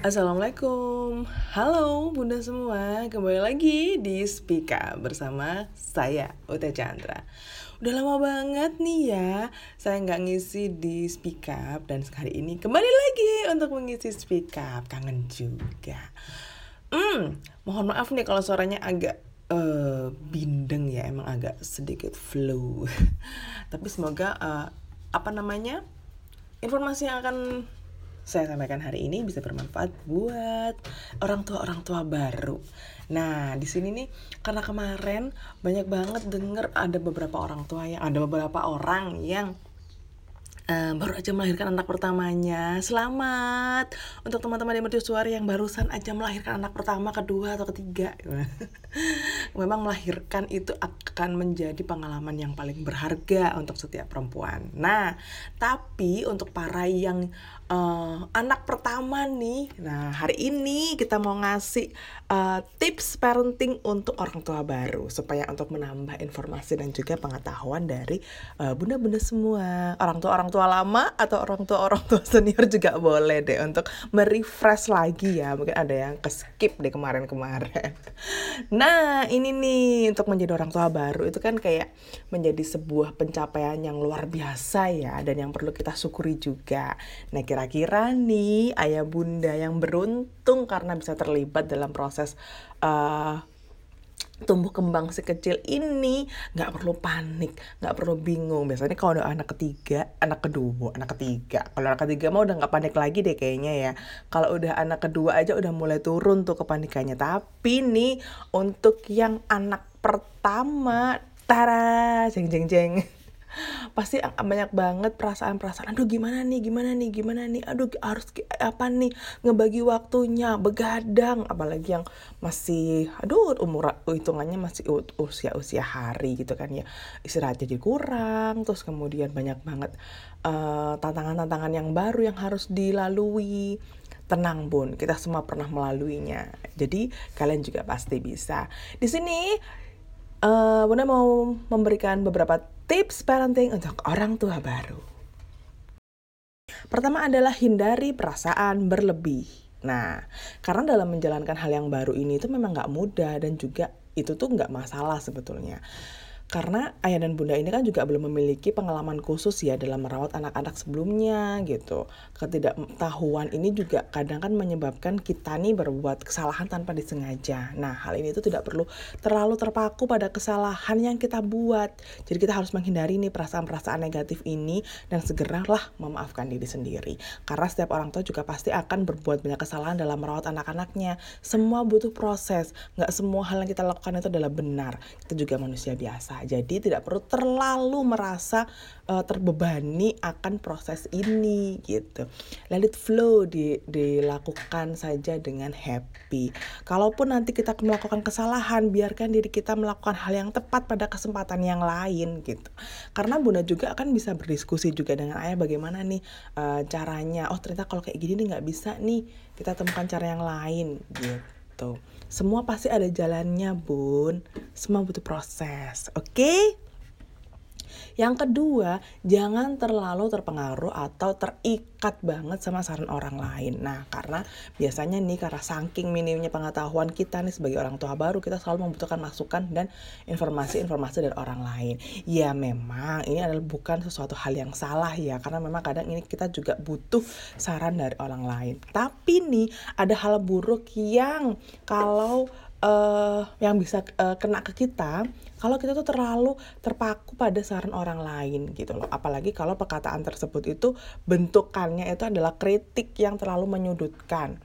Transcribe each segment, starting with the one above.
Assalamualaikum. Halo bunda semua. Kembali lagi di Spika Bersama saya Uta Chandra. Udah lama banget nih ya Saya nggak ngisi di Speak Up Dan sekali ini kembali lagi Untuk mengisi Speak Up. Kangen juga. Hmm, mohon maaf nih kalau suaranya agak uh, bindeng ya Emang agak sedikit flow Tapi semoga uh, Apa namanya Informasi yang akan saya sampaikan hari ini bisa bermanfaat buat orang tua orang tua baru. Nah di sini nih karena kemarin banyak banget denger ada beberapa orang tua yang ada beberapa orang yang uh, baru aja melahirkan anak pertamanya. Selamat untuk teman-teman di mercusuar yang barusan aja melahirkan anak pertama, kedua atau ketiga. Memang melahirkan itu akan menjadi pengalaman yang paling berharga untuk setiap perempuan. Nah, tapi untuk para yang uh, anak pertama nih, nah hari ini kita mau ngasih uh, tips parenting untuk orang tua baru supaya untuk menambah informasi dan juga pengetahuan dari bunda-bunda uh, semua, orang tua orang tua lama atau orang tua orang tua senior juga boleh deh untuk merefresh lagi ya. Mungkin ada yang ke skip deh kemarin-kemarin. Nah ini nih untuk menjadi orang tua baru. Itu kan kayak menjadi sebuah pencapaian yang luar biasa ya dan yang perlu kita syukuri juga. Nah kira-kira nih ayah bunda yang beruntung karena bisa terlibat dalam proses uh, tumbuh kembang si kecil ini nggak perlu panik nggak perlu bingung. Biasanya kalau udah anak ketiga anak kedua anak ketiga. Kalau anak ketiga mah udah nggak panik lagi deh kayaknya ya. Kalau udah anak kedua aja udah mulai turun tuh kepanikannya. Tapi nih untuk yang anak pertama tara jeng jeng jeng pasti banyak banget perasaan-perasaan aduh gimana nih gimana nih gimana nih aduh harus apa nih ngebagi waktunya begadang. Apalagi yang masih aduh umur hitungannya masih usia-usia hari gitu kan ya. Istirahat jadi kurang terus kemudian banyak banget eh, tantangan-tantangan yang baru yang harus dilalui. Tenang bun kita semua pernah melaluinya. Jadi kalian juga pasti bisa. Di sini uh, Bunda mau memberikan beberapa tips parenting untuk orang tua baru. Pertama adalah hindari perasaan berlebih. Nah, karena dalam menjalankan hal yang baru ini itu memang nggak mudah dan juga itu tuh nggak masalah sebetulnya karena ayah dan bunda ini kan juga belum memiliki pengalaman khusus ya dalam merawat anak-anak sebelumnya gitu. Ketidaktahuan ini juga kadang kan menyebabkan kita nih berbuat kesalahan tanpa disengaja. Nah, hal ini itu tidak perlu terlalu terpaku pada kesalahan yang kita buat. Jadi kita harus menghindari nih perasaan-perasaan negatif ini dan segeralah memaafkan diri sendiri. Karena setiap orang tua juga pasti akan berbuat banyak kesalahan dalam merawat anak-anaknya. Semua butuh proses. Nggak semua hal yang kita lakukan itu adalah benar. Kita juga manusia biasa jadi tidak perlu terlalu merasa uh, terbebani akan proses ini gitu. Let it flow di, dilakukan saja dengan happy. Kalaupun nanti kita melakukan kesalahan, biarkan diri kita melakukan hal yang tepat pada kesempatan yang lain gitu. Karena Bunda juga akan bisa berdiskusi juga dengan ayah bagaimana nih uh, caranya. Oh ternyata kalau kayak gini nih nggak bisa nih. Kita temukan cara yang lain gitu. Semua pasti ada jalannya, Bun. Semua butuh proses. Oke? Yang kedua, jangan terlalu terpengaruh atau terikat banget sama saran orang lain. Nah, karena biasanya nih karena saking minimnya pengetahuan kita nih sebagai orang tua baru, kita selalu membutuhkan masukan dan informasi-informasi dari orang lain. Ya memang ini adalah bukan sesuatu hal yang salah ya, karena memang kadang ini kita juga butuh saran dari orang lain. Tapi nih ada hal buruk yang kalau uh, yang bisa uh, kena ke kita kalau kita tuh terlalu terpaku pada saran orang lain gitu loh apalagi kalau perkataan tersebut itu bentukannya itu adalah kritik yang terlalu menyudutkan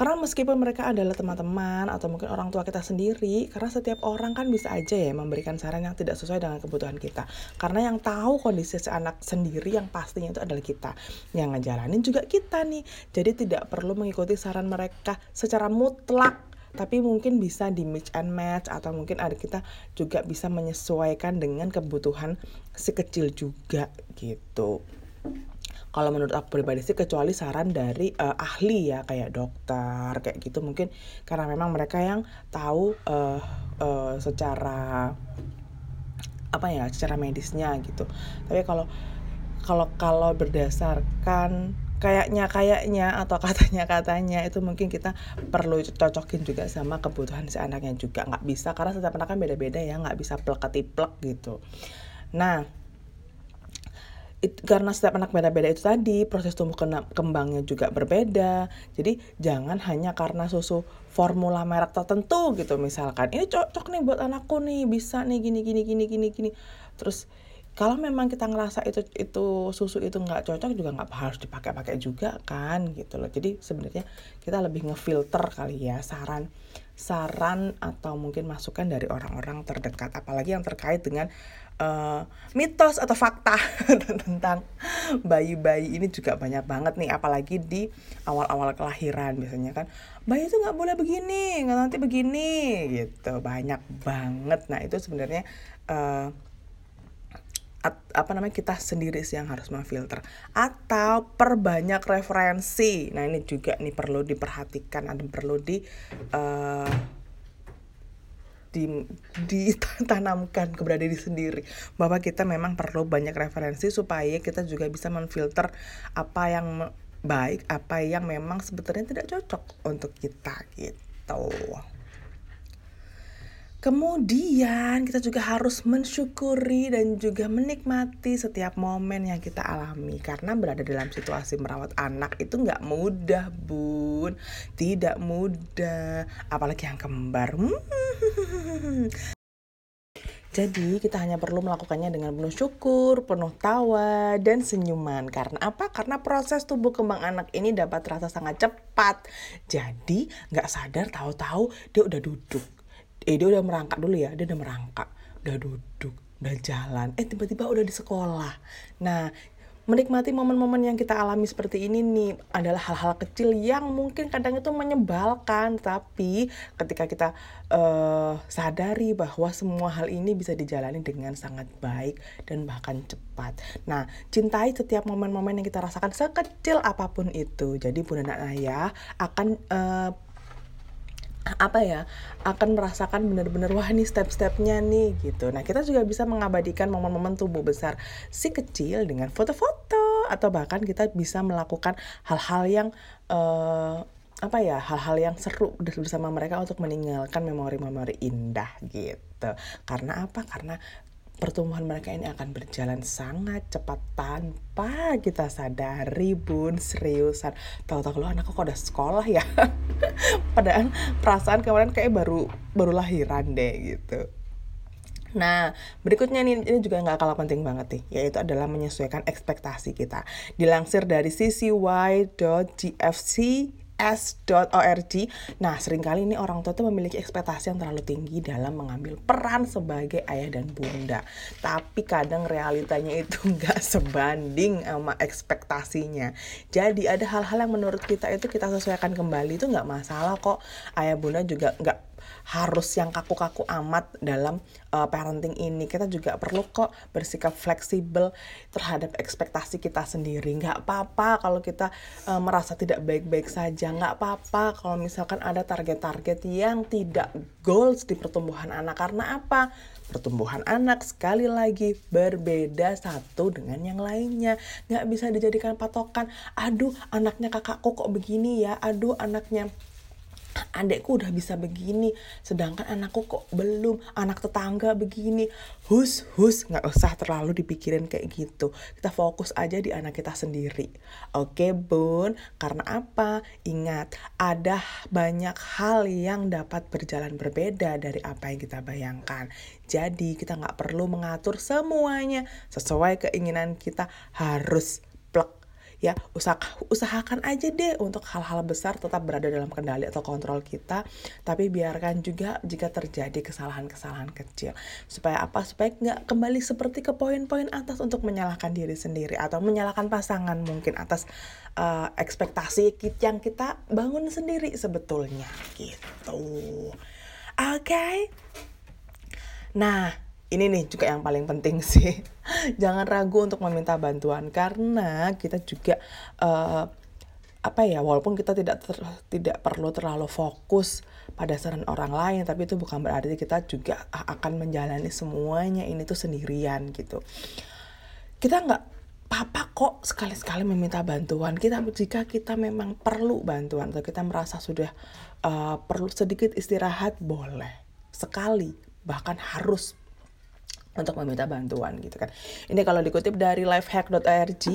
karena meskipun mereka adalah teman-teman atau mungkin orang tua kita sendiri, karena setiap orang kan bisa aja ya memberikan saran yang tidak sesuai dengan kebutuhan kita. Karena yang tahu kondisi si anak sendiri yang pastinya itu adalah kita. Yang ngejalanin juga kita nih. Jadi tidak perlu mengikuti saran mereka secara mutlak tapi mungkin bisa di mix and match atau mungkin ada kita juga bisa menyesuaikan dengan kebutuhan si kecil juga gitu. Kalau menurut aku pribadi sih kecuali saran dari uh, ahli ya kayak dokter kayak gitu mungkin. Karena memang mereka yang tahu uh, uh, secara apa ya secara medisnya gitu. Tapi kalau kalau kalau berdasarkan kayaknya kayaknya atau katanya katanya itu mungkin kita perlu cocokin juga sama kebutuhan si anaknya juga. Nggak bisa karena setiap anak kan beda-beda ya nggak bisa plek ketiplek gitu. Nah it, karena setiap anak beda-beda itu tadi proses tumbuh kembangnya juga berbeda. Jadi jangan hanya karena susu formula merek tertentu gitu misalkan. Ini cocok nih buat anakku nih bisa nih gini gini gini gini gini. Terus kalau memang kita ngerasa itu itu susu itu nggak cocok juga nggak harus dipakai-pakai juga kan gitu loh. Jadi sebenarnya kita lebih ngefilter kali ya saran saran atau mungkin masukan dari orang-orang terdekat. Apalagi yang terkait dengan uh, mitos atau fakta tentang bayi-bayi ini juga banyak banget nih. Apalagi di awal-awal kelahiran biasanya kan bayi itu nggak boleh begini nggak nanti begini gitu. Banyak banget. Nah itu sebenarnya uh, at, apa namanya kita sendiri sih yang harus memfilter. Atau perbanyak referensi. Nah ini juga nih perlu diperhatikan ada perlu di uh, di ditanamkan kepada diri sendiri. Bahwa kita memang perlu banyak referensi supaya kita juga bisa memfilter apa yang baik apa yang memang sebetulnya tidak cocok untuk kita gitu. Kemudian kita juga harus mensyukuri dan juga menikmati setiap momen yang kita alami Karena berada dalam situasi merawat anak itu nggak mudah bun Tidak mudah Apalagi yang kembar Jadi kita hanya perlu melakukannya dengan penuh syukur, penuh tawa, dan senyuman. Karena apa? Karena proses tumbuh kembang anak ini dapat terasa sangat cepat. Jadi nggak sadar tahu-tahu dia udah duduk eh dia udah merangkak dulu ya dia udah merangkak udah duduk udah jalan. Eh tiba-tiba udah di sekolah. Nah menikmati momen-momen yang kita alami seperti ini nih adalah hal-hal kecil yang mungkin kadang itu menyebalkan. Tapi ketika kita uh, sadari bahwa semua hal ini bisa dijalani dengan sangat baik dan bahkan cepat. Nah cintai setiap momen-momen yang kita rasakan sekecil apa pun itu. Jadi bunda dan ayah akan uh, apa ya akan merasakan benar-benar wah ini step-stepnya nih gitu. Nah kita juga bisa mengabadikan momen-momen tubuh besar si kecil dengan foto-foto atau bahkan kita bisa melakukan hal-hal yang uh, apa ya hal-hal yang seru bersama mereka untuk meninggalkan memori-memori indah gitu. Karena apa? Karena pertumbuhan mereka ini akan berjalan sangat cepat tanpa kita sadari bun seriusan. Tahu-tahu lo anakku kok udah sekolah ya? Padahal perasaan kemarin kayak baru baru lahiran deh gitu. Nah, berikutnya nih, ini juga nggak kalah penting banget nih, yaitu adalah menyesuaikan ekspektasi kita. Dilansir dari ccy.gfc s.org. Nah, sering kali ini orang tua itu memiliki ekspektasi yang terlalu tinggi dalam mengambil peran sebagai ayah dan bunda. Tapi kadang realitanya itu nggak sebanding sama ekspektasinya. Jadi ada hal-hal yang menurut kita itu kita sesuaikan kembali itu nggak masalah kok. Ayah bunda juga nggak harus yang kaku-kaku amat dalam uh, parenting ini. Kita juga perlu kok bersikap fleksibel terhadap ekspektasi kita sendiri. Nggak apa-apa kalau kita uh, merasa tidak baik-baik saja. Nggak apa-apa kalau misalkan ada target-target yang tidak goals di pertumbuhan anak. Karena apa? Pertumbuhan anak sekali lagi berbeda satu dengan yang lainnya. Nggak bisa dijadikan patokan. Aduh, anaknya kakakku kok begini ya. Aduh, anaknya adekku udah bisa begini sedangkan anakku kok belum anak tetangga begini. Hus hus nggak usah terlalu dipikirin kayak gitu. Kita fokus aja di anak kita sendiri. Oke bun? Karena apa? Ingat ada banyak hal yang dapat berjalan berbeda dari apa yang kita bayangkan. Jadi kita nggak perlu mengatur semuanya. Sesuai keinginan kita harus ya usaha, usahakan aja deh untuk hal-hal besar tetap berada dalam kendali atau kontrol kita tapi biarkan juga jika terjadi kesalahan-kesalahan kecil. Supaya apa? Supaya nggak kembali seperti ke poin-poin atas untuk menyalahkan diri sendiri atau menyalahkan pasangan mungkin atas uh, ekspektasi yang kita bangun sendiri sebetulnya. Gitu. Oke? Okay? nah ini nih juga yang paling penting sih. Jangan ragu untuk meminta bantuan karena kita juga uh, apa ya walaupun kita tidak ter, tidak perlu terlalu fokus pada saran orang lain tapi itu bukan berarti kita juga akan menjalani semuanya ini tuh sendirian gitu. Kita nggak papa kok sekali-sekali meminta bantuan. Kita jika kita memang perlu bantuan atau kita merasa sudah uh, perlu sedikit istirahat boleh. Sekali bahkan harus untuk meminta bantuan gitu kan ini kalau dikutip dari lifehack.org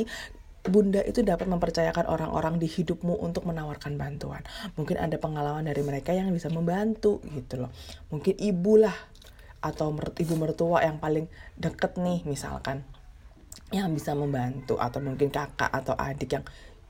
Bunda itu dapat mempercayakan orang-orang di hidupmu untuk menawarkan bantuan. Mungkin ada pengalaman dari mereka yang bisa membantu gitu loh. Mungkin ibu lah atau ibu mertua yang paling deket nih misalkan yang bisa membantu atau mungkin kakak atau adik yang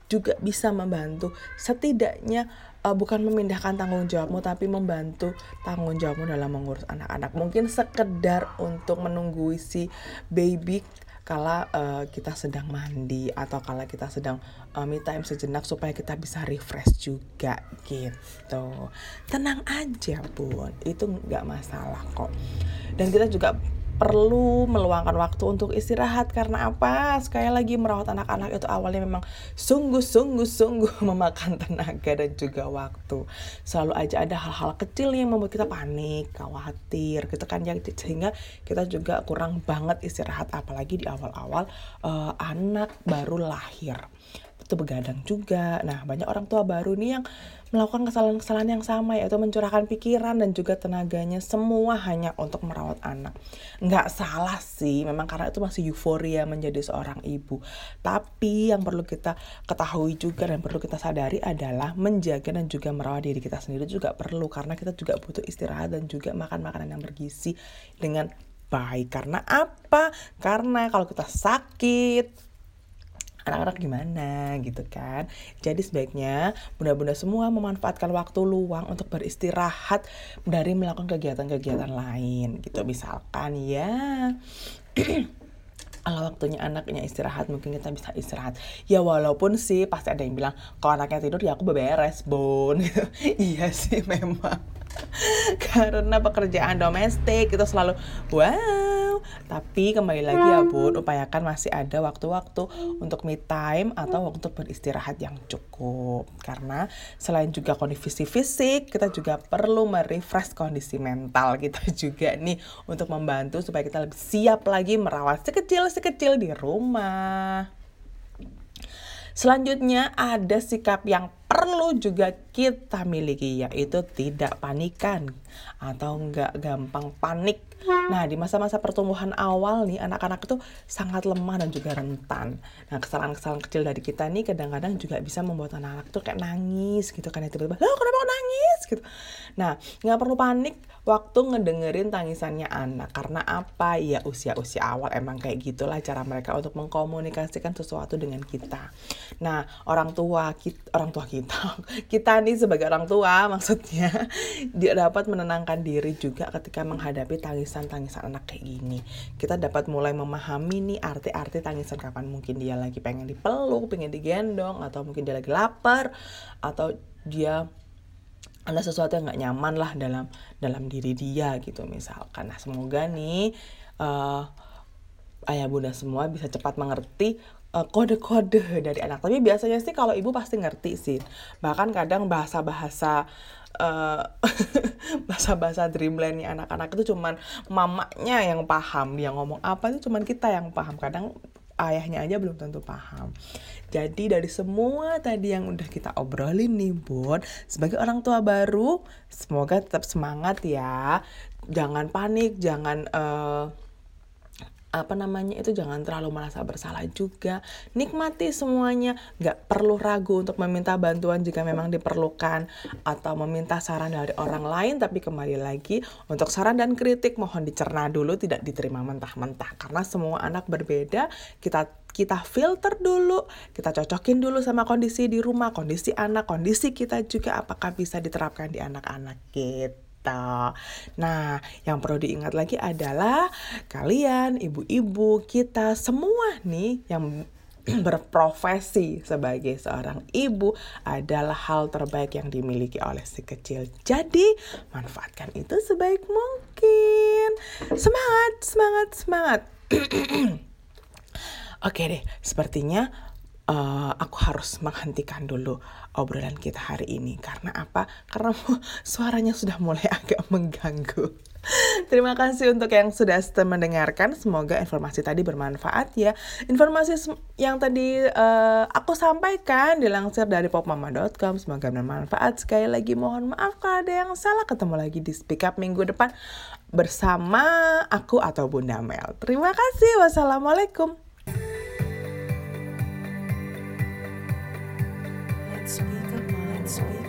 juga bisa membantu. Setidaknya uh, bukan memindahkan tanggung jawabmu tapi membantu tanggung jawabmu dalam mengurus anak-anak. Mungkin sekedar untuk menunggu si baby kala uh, kita sedang mandi atau kala kita sedang uh, me time sejenak supaya kita bisa refresh juga gitu. Tenang aja bun. Itu nggak masalah kok. Dan kita juga perlu meluangkan waktu untuk istirahat karena apa? Sekali lagi merawat anak-anak itu awalnya memang sungguh-sungguh-sungguh memakan tenaga dan juga waktu. Selalu aja ada hal-hal kecil yang membuat kita panik, khawatir gitu kan ya sehingga kita juga kurang banget istirahat apalagi di awal-awal uh, anak baru lahir itu begadang juga. Nah, banyak orang tua baru nih yang melakukan kesalahan-kesalahan yang sama yaitu mencurahkan pikiran dan juga tenaganya semua hanya untuk merawat anak. Nggak salah sih, memang karena itu masih euforia menjadi seorang ibu. Tapi yang perlu kita ketahui juga dan perlu kita sadari adalah menjaga dan juga merawat diri kita sendiri juga perlu karena kita juga butuh istirahat dan juga makan makanan yang bergizi dengan baik. Karena apa? Karena kalau kita sakit, anak-anak gimana gitu kan. Jadi sebaiknya bunda-bunda semua memanfaatkan waktu luang untuk beristirahat dari melakukan kegiatan-kegiatan lain gitu. Misalkan ya kalau waktunya anaknya istirahat mungkin kita bisa istirahat ya walaupun sih pasti ada yang bilang kalau anaknya tidur ya aku beberes bon iya sih memang karena pekerjaan domestik itu selalu wow. Tapi kembali lagi ya bun upayakan masih ada waktu-waktu untuk me time atau untuk beristirahat yang cukup. Karena selain juga kondisi fisik kita juga perlu merefresh kondisi mental kita juga nih untuk membantu supaya kita lebih siap lagi merawat sekecil sekecil di rumah. Selanjutnya ada sikap yang perlu juga kita miliki yaitu tidak panikan atau nggak gampang panik. Nah di masa-masa pertumbuhan awal nih anak-anak itu sangat lemah dan juga rentan. Nah kesalahan-kesalahan kecil dari kita nih kadang-kadang juga bisa membuat anak-anak tuh kayak nangis gitu kan ya tiba-tiba, lo kenapa kok nangis gitu. Nah nggak perlu panik waktu ngedengerin tangisannya anak karena apa ya usia-usia awal emang kayak gitulah cara mereka untuk mengkomunikasikan sesuatu dengan kita nah orang tua kita orang tua kita kita nih sebagai orang tua maksudnya dia dapat menenangkan diri juga ketika menghadapi tangisan-tangisan anak kayak gini. Kita dapat mulai memahami nih arti-arti tangisan kapan mungkin dia lagi pengen dipeluk pengen digendong atau mungkin dia lagi lapar atau dia ada sesuatu yang nggak nyaman lah dalam dalam diri dia gitu misalkan. Nah semoga nih uh, ayah bunda semua bisa cepat mengerti eh, kode-kode dari anak tapi biasanya sih kalau ibu pasti ngerti sih bahkan kadang bahasa-bahasa uh, bahasa-bahasa dreamlandnya anak-anak itu cuman mamanya yang paham dia ngomong apa itu cuman kita yang paham kadang ayahnya aja belum tentu paham. Jadi dari semua tadi yang udah kita obrolin nih Bun, sebagai orang tua baru, semoga tetap semangat ya. Jangan panik, jangan uh, apa namanya itu jangan terlalu merasa bersalah juga. Nikmati semuanya. Nggak perlu ragu untuk meminta bantuan jika memang diperlukan atau meminta saran dari orang lain. Tapi kembali lagi untuk saran dan kritik mohon dicerna dulu tidak diterima mentah-mentah. Karena semua anak berbeda kita kita filter dulu, kita cocokin dulu sama kondisi di rumah, kondisi anak, kondisi kita juga apakah bisa diterapkan di anak-anak gitu kita. Nah, yang perlu diingat lagi adalah kalian, ibu-ibu kita semua nih yang berprofesi sebagai seorang ibu adalah hal terbaik yang dimiliki oleh si kecil. Jadi, manfaatkan itu sebaik mungkin. Semangat, semangat, semangat. Oke deh, sepertinya uh, aku harus menghentikan dulu obrolan kita hari ini karena apa? Karena suaranya sudah mulai agak mengganggu. Terima kasih untuk yang sudah mendengarkan. Semoga informasi tadi bermanfaat ya. Informasi yang tadi uh, aku sampaikan dilansir dari popmama.com. Semoga bermanfaat. Sekali lagi mohon maaf kalau ada yang salah. Ketemu lagi di Speak Up minggu depan bersama aku atau Bunda Mel. Terima kasih. Wassalamualaikum. sweet.